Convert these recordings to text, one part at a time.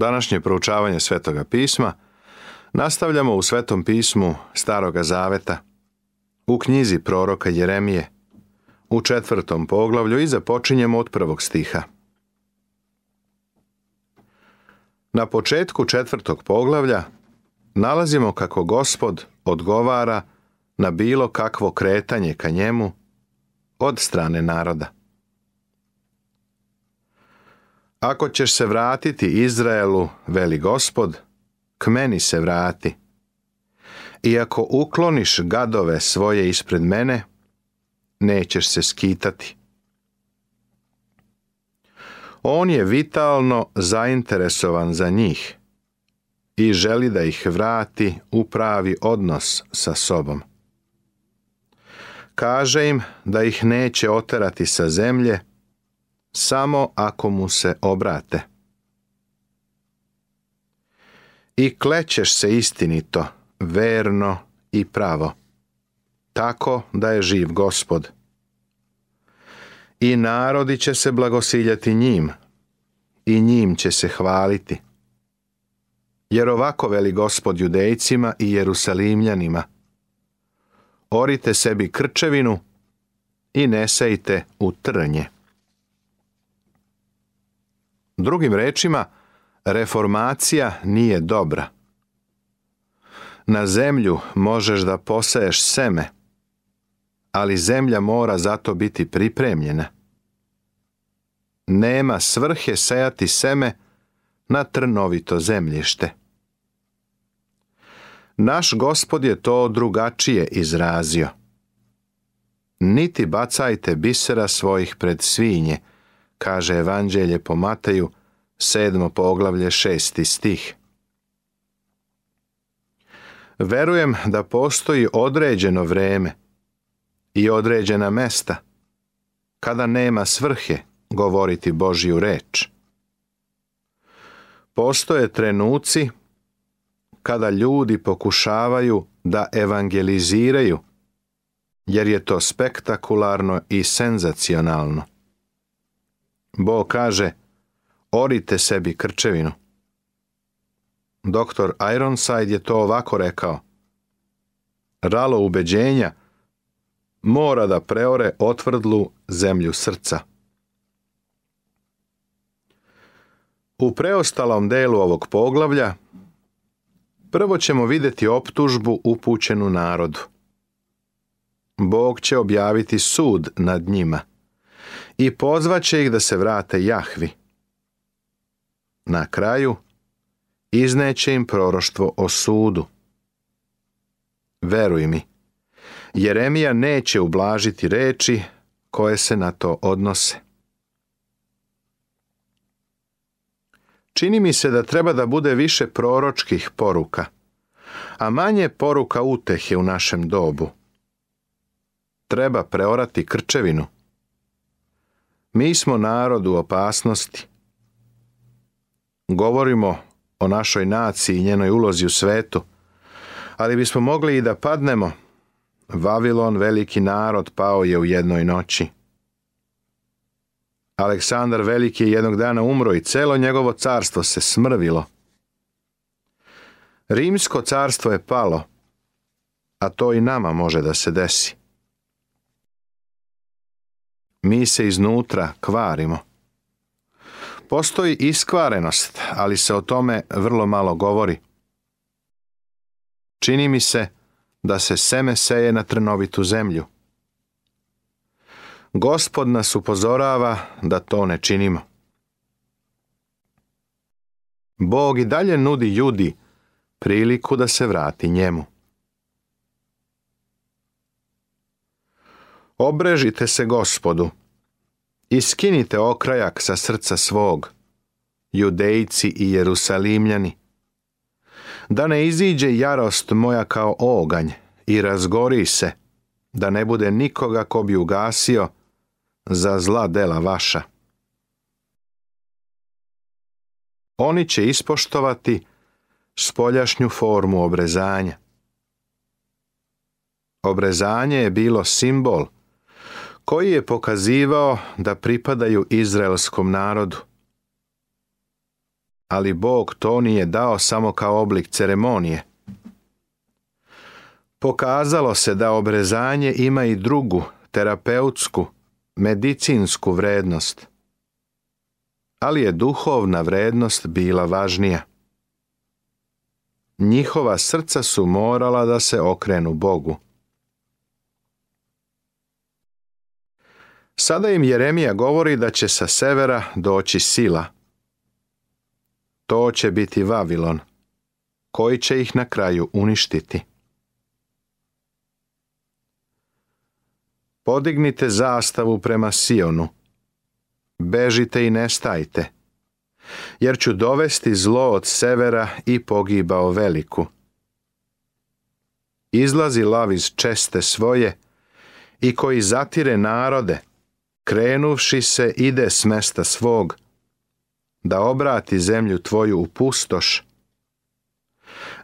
Današnje proučavanje Svetoga pisma nastavljamo u Svetom pismu Staroga Zaveta, u knjizi proroka Jeremije, u četvrtom poglavlju i započinjemo od prvog stiha. Na početku četvrtog poglavlja nalazimo kako gospod odgovara na bilo kakvo kretanje ka njemu od strane naroda. Ako ćeš se vratiti Izraelu, veli gospod, k meni se vrati. I ako ukloniš gadove svoje ispred mene, nećeš se skitati. On je vitalno zainteresovan za njih i želi da ih vrati u pravi odnos sa sobom. Kaže im da ih neće oterati sa zemlje, samo ako mu se obrate. I klećeš se istinito, verno i pravo, tako da je živ gospod. I narodi će se blagosiljati njim, i njim će se hvaliti. Jer ovako veli gospod judejcima i jerusalimljanima. Orite sebi krčevinu i nesejte u trnje. Drugim rečima, reformacija nije dobra. Na zemlju možeš da poseješ seme, ali zemlja mora zato biti pripremljena. Nema svrhe sejati seme na trnovito zemljište. Naš gospod je to drugačije izrazio. Niti bacajte bisera svojih pred svinje, kaže Evanđelje po Mateju, sedmo poglavlje, šesti stih. Verujem da postoji određeno vreme i određena mesta, kada nema svrhe govoriti Božju reč. Postoje trenuci kada ljudi pokušavaju da evangeliziraju, jer je to spektakularno i senzacionalno. Bog kaže, orite sebi krčevinu. Doktor Ironside je to ovako rekao. Ralo ubeđenja mora da preore otvrdlu zemlju srca. U preostalom delu ovog poglavlja prvo ćemo vidjeti optužbu upućenu narodu. Bog će objaviti sud nad njima i pozvaće ih da se vrate Jahvi. Na kraju izneće im proroštvo o sudu. Veruj mi, Jeremija neće ublažiti reči koje se na to odnose. Čini mi se da treba da bude više proročkih poruka, a manje poruka utehe u našem dobu. Treba preorati krčevinu mi smo narod u opasnosti. Govorimo o našoj naciji i njenoj ulozi u svetu, ali bismo mogli i da padnemo. Vavilon, veliki narod, pao je u jednoj noći. Aleksandar Veliki je jednog dana umro i celo njegovo carstvo se smrvilo. Rimsko carstvo je palo, a to i nama može da se desi mi se iznutra kvarimo. Postoji iskvarenost, ali se o tome vrlo malo govori. Čini mi se da se seme seje na trnovitu zemlju. Gospod nas upozorava da to ne činimo. Bog i dalje nudi ljudi priliku da se vrati njemu. Obrežite se gospodu i skinite okrajak sa srca svog, judejci i jerusalimljani. Da ne iziđe jarost moja kao oganj i razgori se, da ne bude nikoga ko bi ugasio za zla dela vaša. Oni će ispoštovati spoljašnju formu obrezanja. Obrezanje je bilo simbol – koji je pokazivao da pripadaju izraelskom narodu. Ali Bog to nije dao samo kao oblik ceremonije. Pokazalo se da obrezanje ima i drugu, terapeutsku, medicinsku vrednost. Ali je duhovna vrednost bila važnija. Njihova srca su morala da se okrenu Bogu. Sada im Jeremija govori da će sa severa doći sila. To će biti Vavilon, koji će ih na kraju uništiti. Podignite zastavu prema Sionu. Bežite i nestajte, jer ću dovesti zlo od severa i pogibao veliku. Izlazi lav iz česte svoje i koji zatire narode, krenuvši se ide s mesta svog, da obrati zemlju tvoju u pustoš,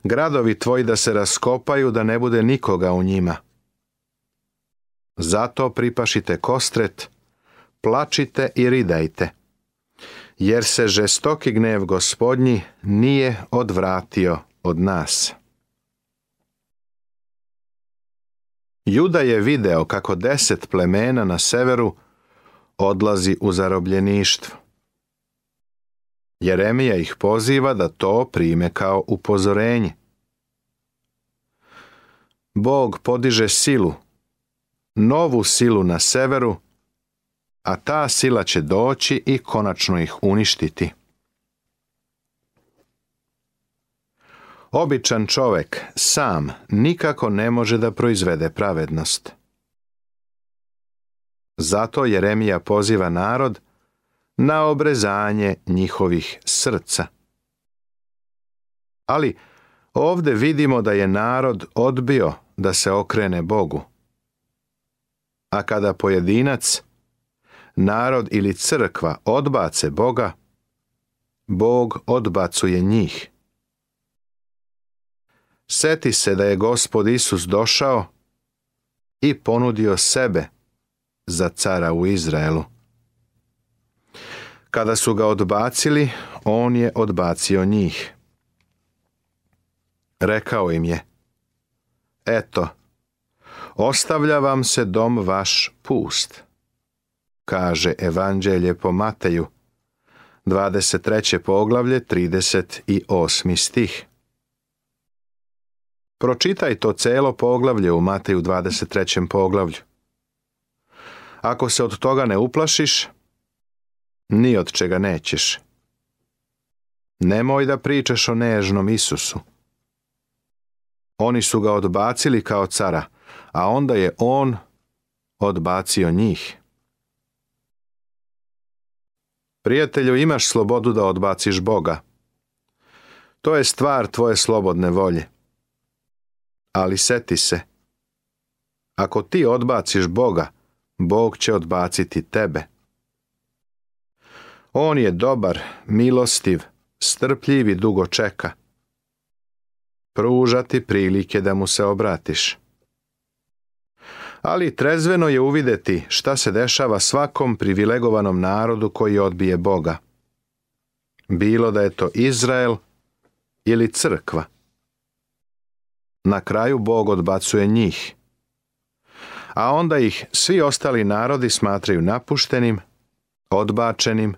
gradovi tvoji da se raskopaju, da ne bude nikoga u njima. Zato pripašite kostret, plačite i ridajte, jer se žestoki gnev gospodnji nije odvratio od nas. Juda je video kako deset plemena na severu odlazi u zarobljeništvo. Jeremija ih poziva da to prime kao upozorenje. Bog podiže silu, novu silu na severu, a ta sila će doći i konačno ih uništiti. Običan čovek sam nikako ne može da proizvede pravednost. Zato Jeremija poziva narod na obrezanje njihovih srca. Ali ovdje vidimo da je narod odbio da se okrene Bogu. A kada pojedinac, narod ili crkva odbace Boga, Bog odbacuje njih. Seti se da je gospod Isus došao i ponudio sebe za cara u Izraelu. Kada su ga odbacili, on je odbacio njih. Rekao im je, eto, ostavlja vam se dom vaš pust, kaže Evanđelje po Mateju, 23. poglavlje, 38. stih. Pročitaj to celo poglavlje u Mateju 23. poglavlju. Ako se od toga ne uplašiš, ni od čega nećeš. Nemoj da pričaš o nežnom Isusu. Oni su ga odbacili kao cara, a onda je on odbacio njih. Prijatelju, imaš slobodu da odbaciš Boga. To je stvar tvoje slobodne volje. Ali seti se. Ako ti odbaciš Boga, Bog će odbaciti tebe. On je dobar, milostiv, strpljiv i dugo čeka. Pružati prilike da mu se obratiš. Ali trezveno je uvideti šta se dešava svakom privilegovanom narodu koji odbije Boga. Bilo da je to Izrael ili crkva. Na kraju Bog odbacuje njih a onda ih svi ostali narodi smatraju napuštenim, odbačenim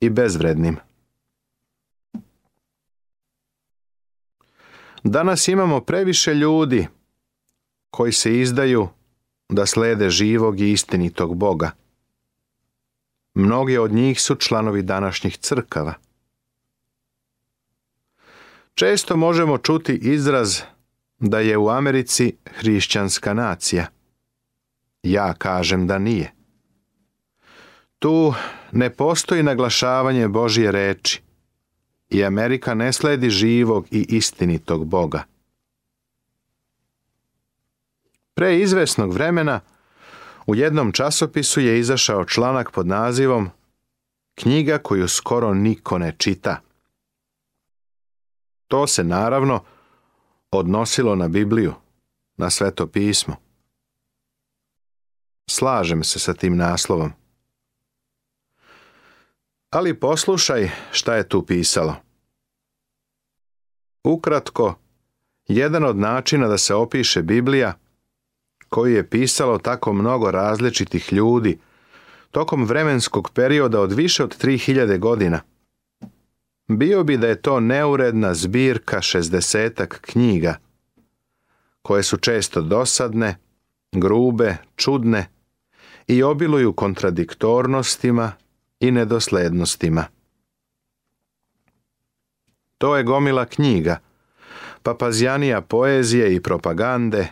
i bezvrednim. Danas imamo previše ljudi koji se izdaju da slede živog i istinitog Boga. Mnogi od njih su članovi današnjih crkava. Često možemo čuti izraz da je u Americi hrišćanska nacija – ja kažem da nije. Tu ne postoji naglašavanje Božje reči i Amerika ne sledi živog i istinitog Boga. Pre izvesnog vremena u jednom časopisu je izašao članak pod nazivom Knjiga koju skoro niko ne čita. To se naravno odnosilo na Bibliju, na sveto pismo. Slažem se sa tim naslovom. Ali poslušaj šta je tu pisalo. Ukratko, jedan od načina da se opiše Biblija, koju je pisalo tako mnogo različitih ljudi, tokom vremenskog perioda od više od 3000 godina, bio bi da je to neuredna zbirka šestdesetak knjiga, koje su često dosadne, grube, čudne, i obiluju kontradiktornostima i nedoslednostima. To je gomila knjiga, papazjanija poezije i propagande,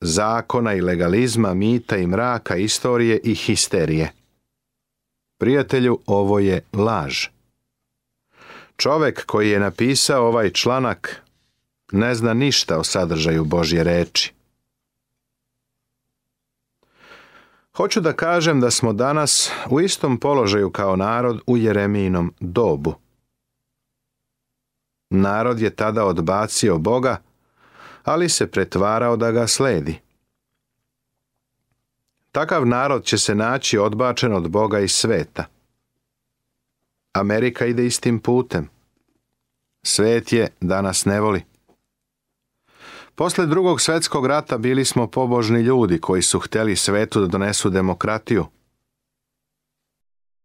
zakona i legalizma, mita i mraka, istorije i histerije. Prijatelju, ovo je laž. Čovek koji je napisao ovaj članak ne zna ništa o sadržaju Božje reči. Hoću da kažem da smo danas u istom položaju kao narod u Jeremijinom dobu. Narod je tada odbacio Boga, ali se pretvarao da ga sledi. Takav narod će se naći odbačen od Boga i sveta. Amerika ide istim putem. Svet je danas ne voli. Posle drugog svjetskog rata bili smo pobožni ljudi koji su htjeli svetu da donesu demokratiju.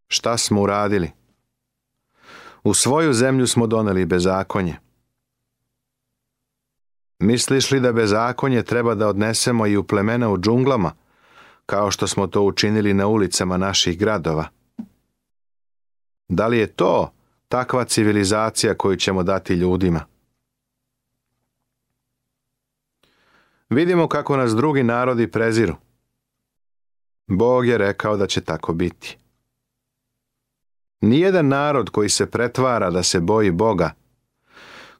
Šta smo uradili? U svoju zemlju smo doneli bezakonje. Misliš li da bezakonje treba da odnesemo i u plemena u džunglama, kao što smo to učinili na ulicama naših gradova? Da li je to takva civilizacija koju ćemo dati ljudima? Vidimo kako nas drugi narodi preziru. Bog je rekao da će tako biti. Nijedan narod koji se pretvara da se boji Boga,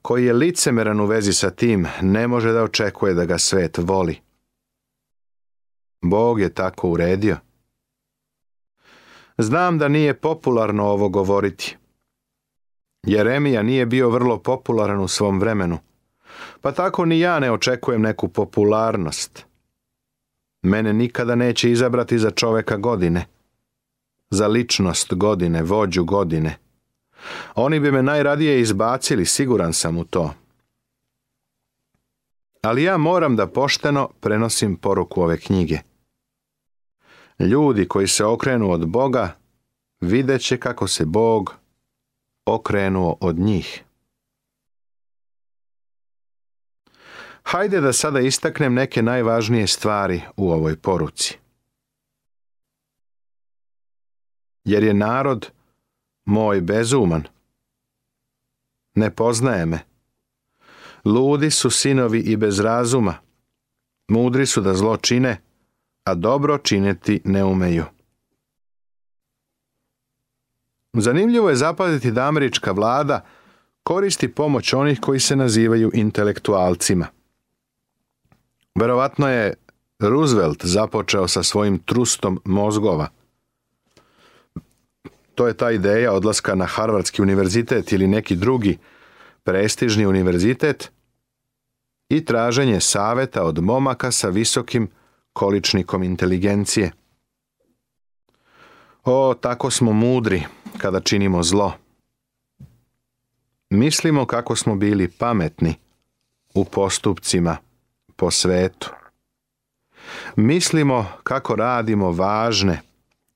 koji je licemeran u vezi sa tim, ne može da očekuje da ga svet voli. Bog je tako uredio. Znam da nije popularno ovo govoriti. Jeremija nije bio vrlo popularan u svom vremenu pa tako ni ja ne očekujem neku popularnost. Mene nikada neće izabrati za čoveka godine, za ličnost godine, vođu godine. Oni bi me najradije izbacili, siguran sam u to. Ali ja moram da pošteno prenosim poruku ove knjige. Ljudi koji se okrenu od Boga, videće kako se Bog okrenuo od njih. Hajde da sada istaknem neke najvažnije stvari u ovoj poruci. Jer je narod moj bezuman. Ne poznaje me. Ludi su sinovi i bez razuma. Mudri su da zlo čine, a dobro činiti ne umeju. Zanimljivo je zapaziti da američka vlada koristi pomoć onih koji se nazivaju intelektualcima. Verovatno je Roosevelt započeo sa svojim trustom mozgova. To je ta ideja odlaska na Harvardski univerzitet ili neki drugi prestižni univerzitet i traženje saveta od momaka sa visokim količnikom inteligencije. O, tako smo mudri kada činimo zlo. Mislimo kako smo bili pametni u postupcima po svetu. Mislimo kako radimo važne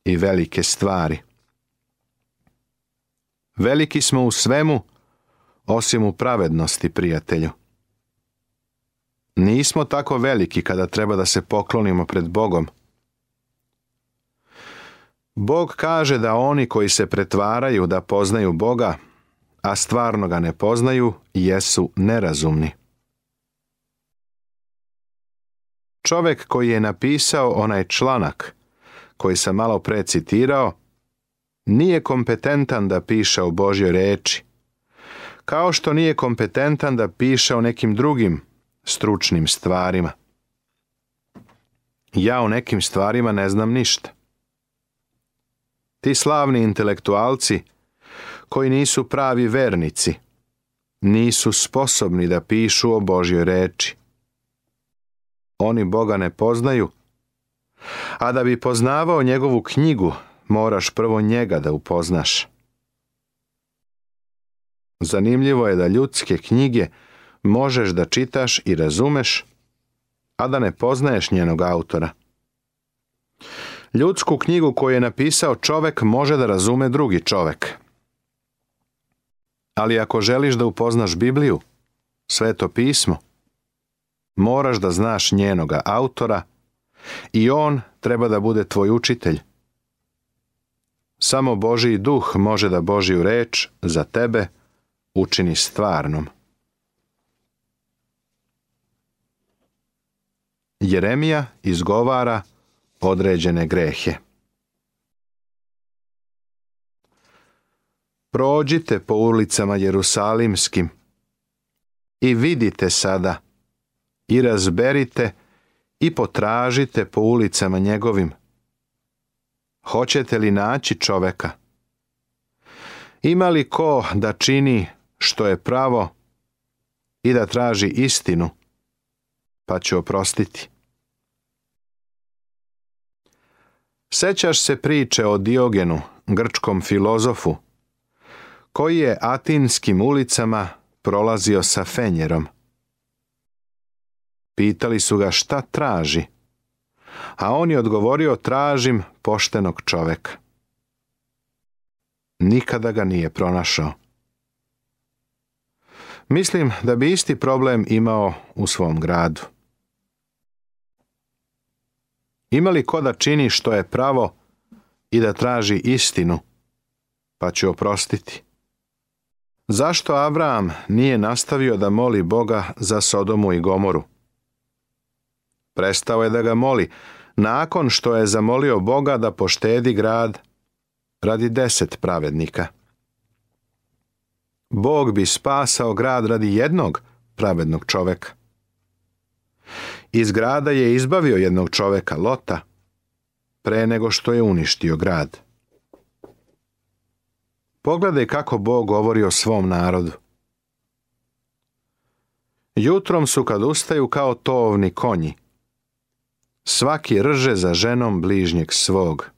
i velike stvari. Veliki smo u svemu, osim u pravednosti, prijatelju. Nismo tako veliki kada treba da se poklonimo pred Bogom. Bog kaže da oni koji se pretvaraju da poznaju Boga, a stvarno ga ne poznaju, jesu nerazumni. Čovjek koji je napisao onaj članak koji sam malo pre citirao, nije kompetentan da piše o Božjoj reči, kao što nije kompetentan da piše o nekim drugim stručnim stvarima. Ja o nekim stvarima ne znam ništa. Ti slavni intelektualci koji nisu pravi vernici, nisu sposobni da pišu o Božjoj reči. Oni Boga ne poznaju, a da bi poznavao njegovu knjigu, moraš prvo njega da upoznaš. Zanimljivo je da ljudske knjige možeš da čitaš i razumeš, a da ne poznaješ njenog autora. Ljudsku knjigu koju je napisao čovek može da razume drugi čovek. Ali ako želiš da upoznaš Bibliju, sveto pismo, moraš da znaš njenoga autora i on treba da bude tvoj učitelj. Samo Boži duh može da Božiju reč za tebe učini stvarnom. Jeremija izgovara određene grehe. Prođite po ulicama Jerusalimskim i vidite sada i razberite i potražite po ulicama njegovim. Hoćete li naći čoveka? Ima li ko da čini što je pravo i da traži istinu, pa ću oprostiti? Sećaš se priče o Diogenu, grčkom filozofu, koji je atinskim ulicama prolazio sa fenjerom. Pitali su ga šta traži, a on je odgovorio tražim poštenog čoveka. Nikada ga nije pronašao. Mislim da bi isti problem imao u svom gradu. Ima li ko da čini što je pravo i da traži istinu, pa ću oprostiti? Zašto Avram nije nastavio da moli Boga za Sodomu i Gomoru? Prestao je da ga moli, nakon što je zamolio Boga da poštedi grad radi deset pravednika. Bog bi spasao grad radi jednog pravednog čoveka. Iz grada je izbavio jednog čoveka, Lota, pre nego što je uništio grad. Pogledaj kako Bog govori o svom narodu. Jutrom su kad ustaju kao tovni konji, svaki rže za ženom bližnjeg svog.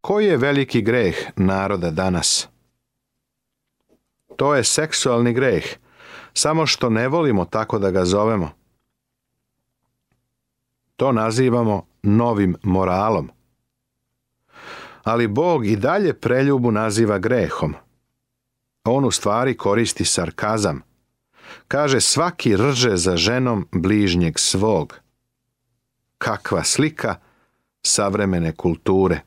Koji je veliki greh naroda danas? To je seksualni greh, samo što ne volimo tako da ga zovemo. To nazivamo novim moralom. Ali Bog i dalje preljubu naziva grehom. On u stvari koristi sarkazam – Kaže, svaki rže za ženom bližnjeg svog. Kakva slika savremene kulture.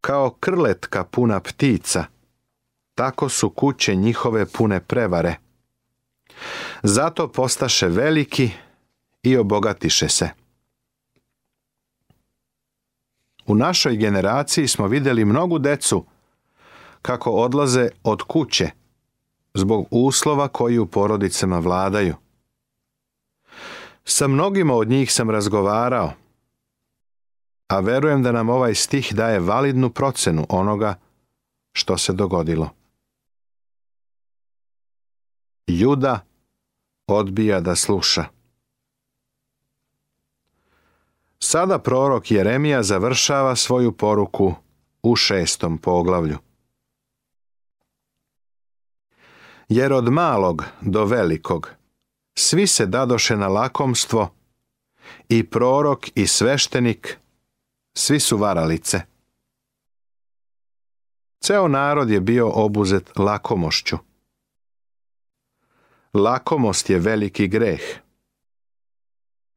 Kao krletka puna ptica, tako su kuće njihove pune prevare. Zato postaše veliki i obogatiše se. U našoj generaciji smo vidjeli mnogu decu kako odlaze od kuće zbog uslova koji u porodicama vladaju. Sa mnogima od njih sam razgovarao, a verujem da nam ovaj stih daje validnu procenu onoga što se dogodilo. Juda odbija da sluša. Sada prorok Jeremija završava svoju poruku u šestom poglavlju. jer od malog do velikog svi se dadoše na lakomstvo i prorok i sveštenik, svi su varalice. Ceo narod je bio obuzet lakomošću. Lakomost je veliki greh.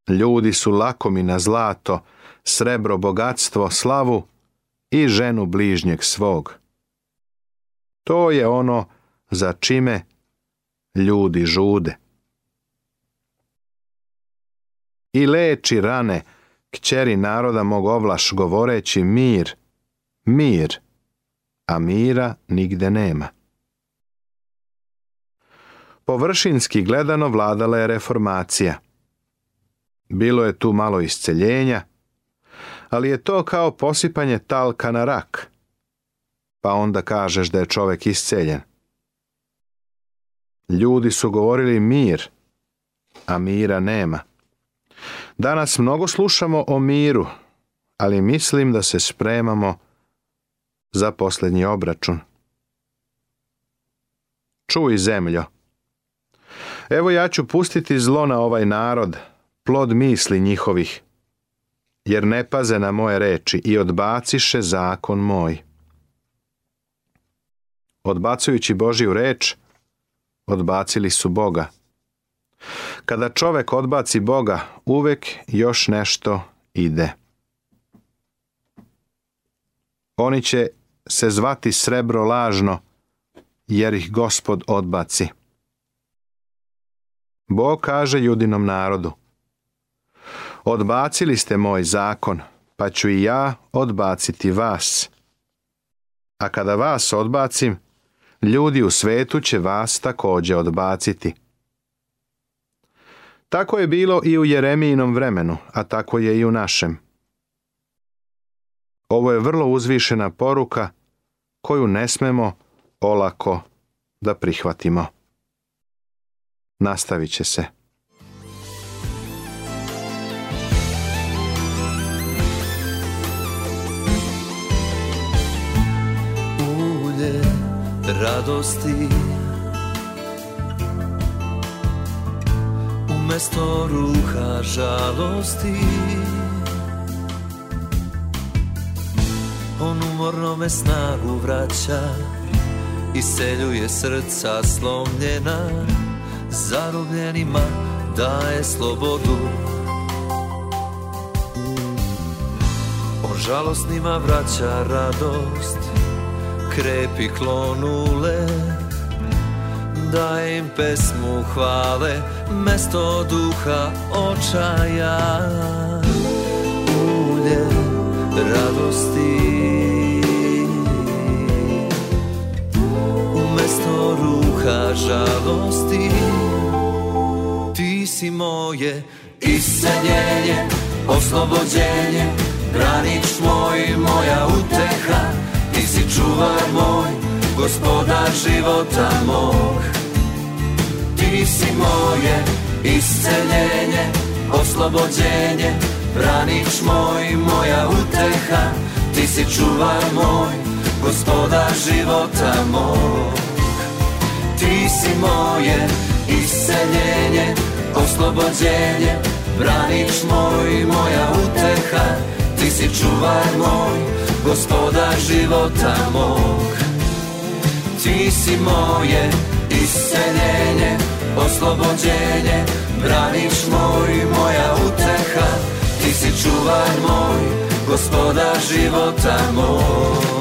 Ljudi su lakomi na zlato, srebro, bogatstvo, slavu i ženu bližnjeg svog. To je ono za čime ljudi žude. I leči rane, kćeri naroda mog ovlaš govoreći mir, mir, a mira nigde nema. Površinski gledano vladala je reformacija. Bilo je tu malo isceljenja, ali je to kao posipanje talka na rak. Pa onda kažeš da je čovek isceljen. Ljudi su govorili mir, a mira nema. Danas mnogo slušamo o miru, ali mislim da se spremamo za posljednji obračun. Čuj zemljo. Evo ja ću pustiti zlo na ovaj narod, plod misli njihovih, jer ne paze na moje reči i odbaciše zakon moj. Odbacujući Božiju reč, odbacili su Boga. Kada čovek odbaci Boga, uvek još nešto ide. Oni će se zvati srebro lažno, jer ih gospod odbaci. Bog kaže judinom narodu, Odbacili ste moj zakon, pa ću i ja odbaciti vas. A kada vas odbacim, ljudi u svetu će vas također odbaciti. Tako je bilo i u Jeremijinom vremenu, a tako je i u našem. Ovo je vrlo uzvišena poruka koju ne smemo olako da prihvatimo. Nastavit će se. radosti Umesto ruha žalosti On umorno me snagu vraća I seljuje srca slomljena Zarubljenima daje slobodu On žalostnima vraća radost krepi klonule Da im pesmu hvale Mesto duha očaja Ulje radosti Umesto ruha žalosti Ti si moje iseljenje Oslobođenje Granič moj, moja uteha ti si čuvar moj, gospodar života mog Ti si moje isceljenje, oslobođenje, branič moj, moja uteha Ti si čuvar moj, gospodar života mog Ti si moje isceljenje, oslobođenje, branič moj, moja uteha ti si čuvar moj, gospoda života mog. Ti si moje iscenjenje, oslobođenje, braniš moj, moja uteha. Ti si čuvar moj, gospoda života moj.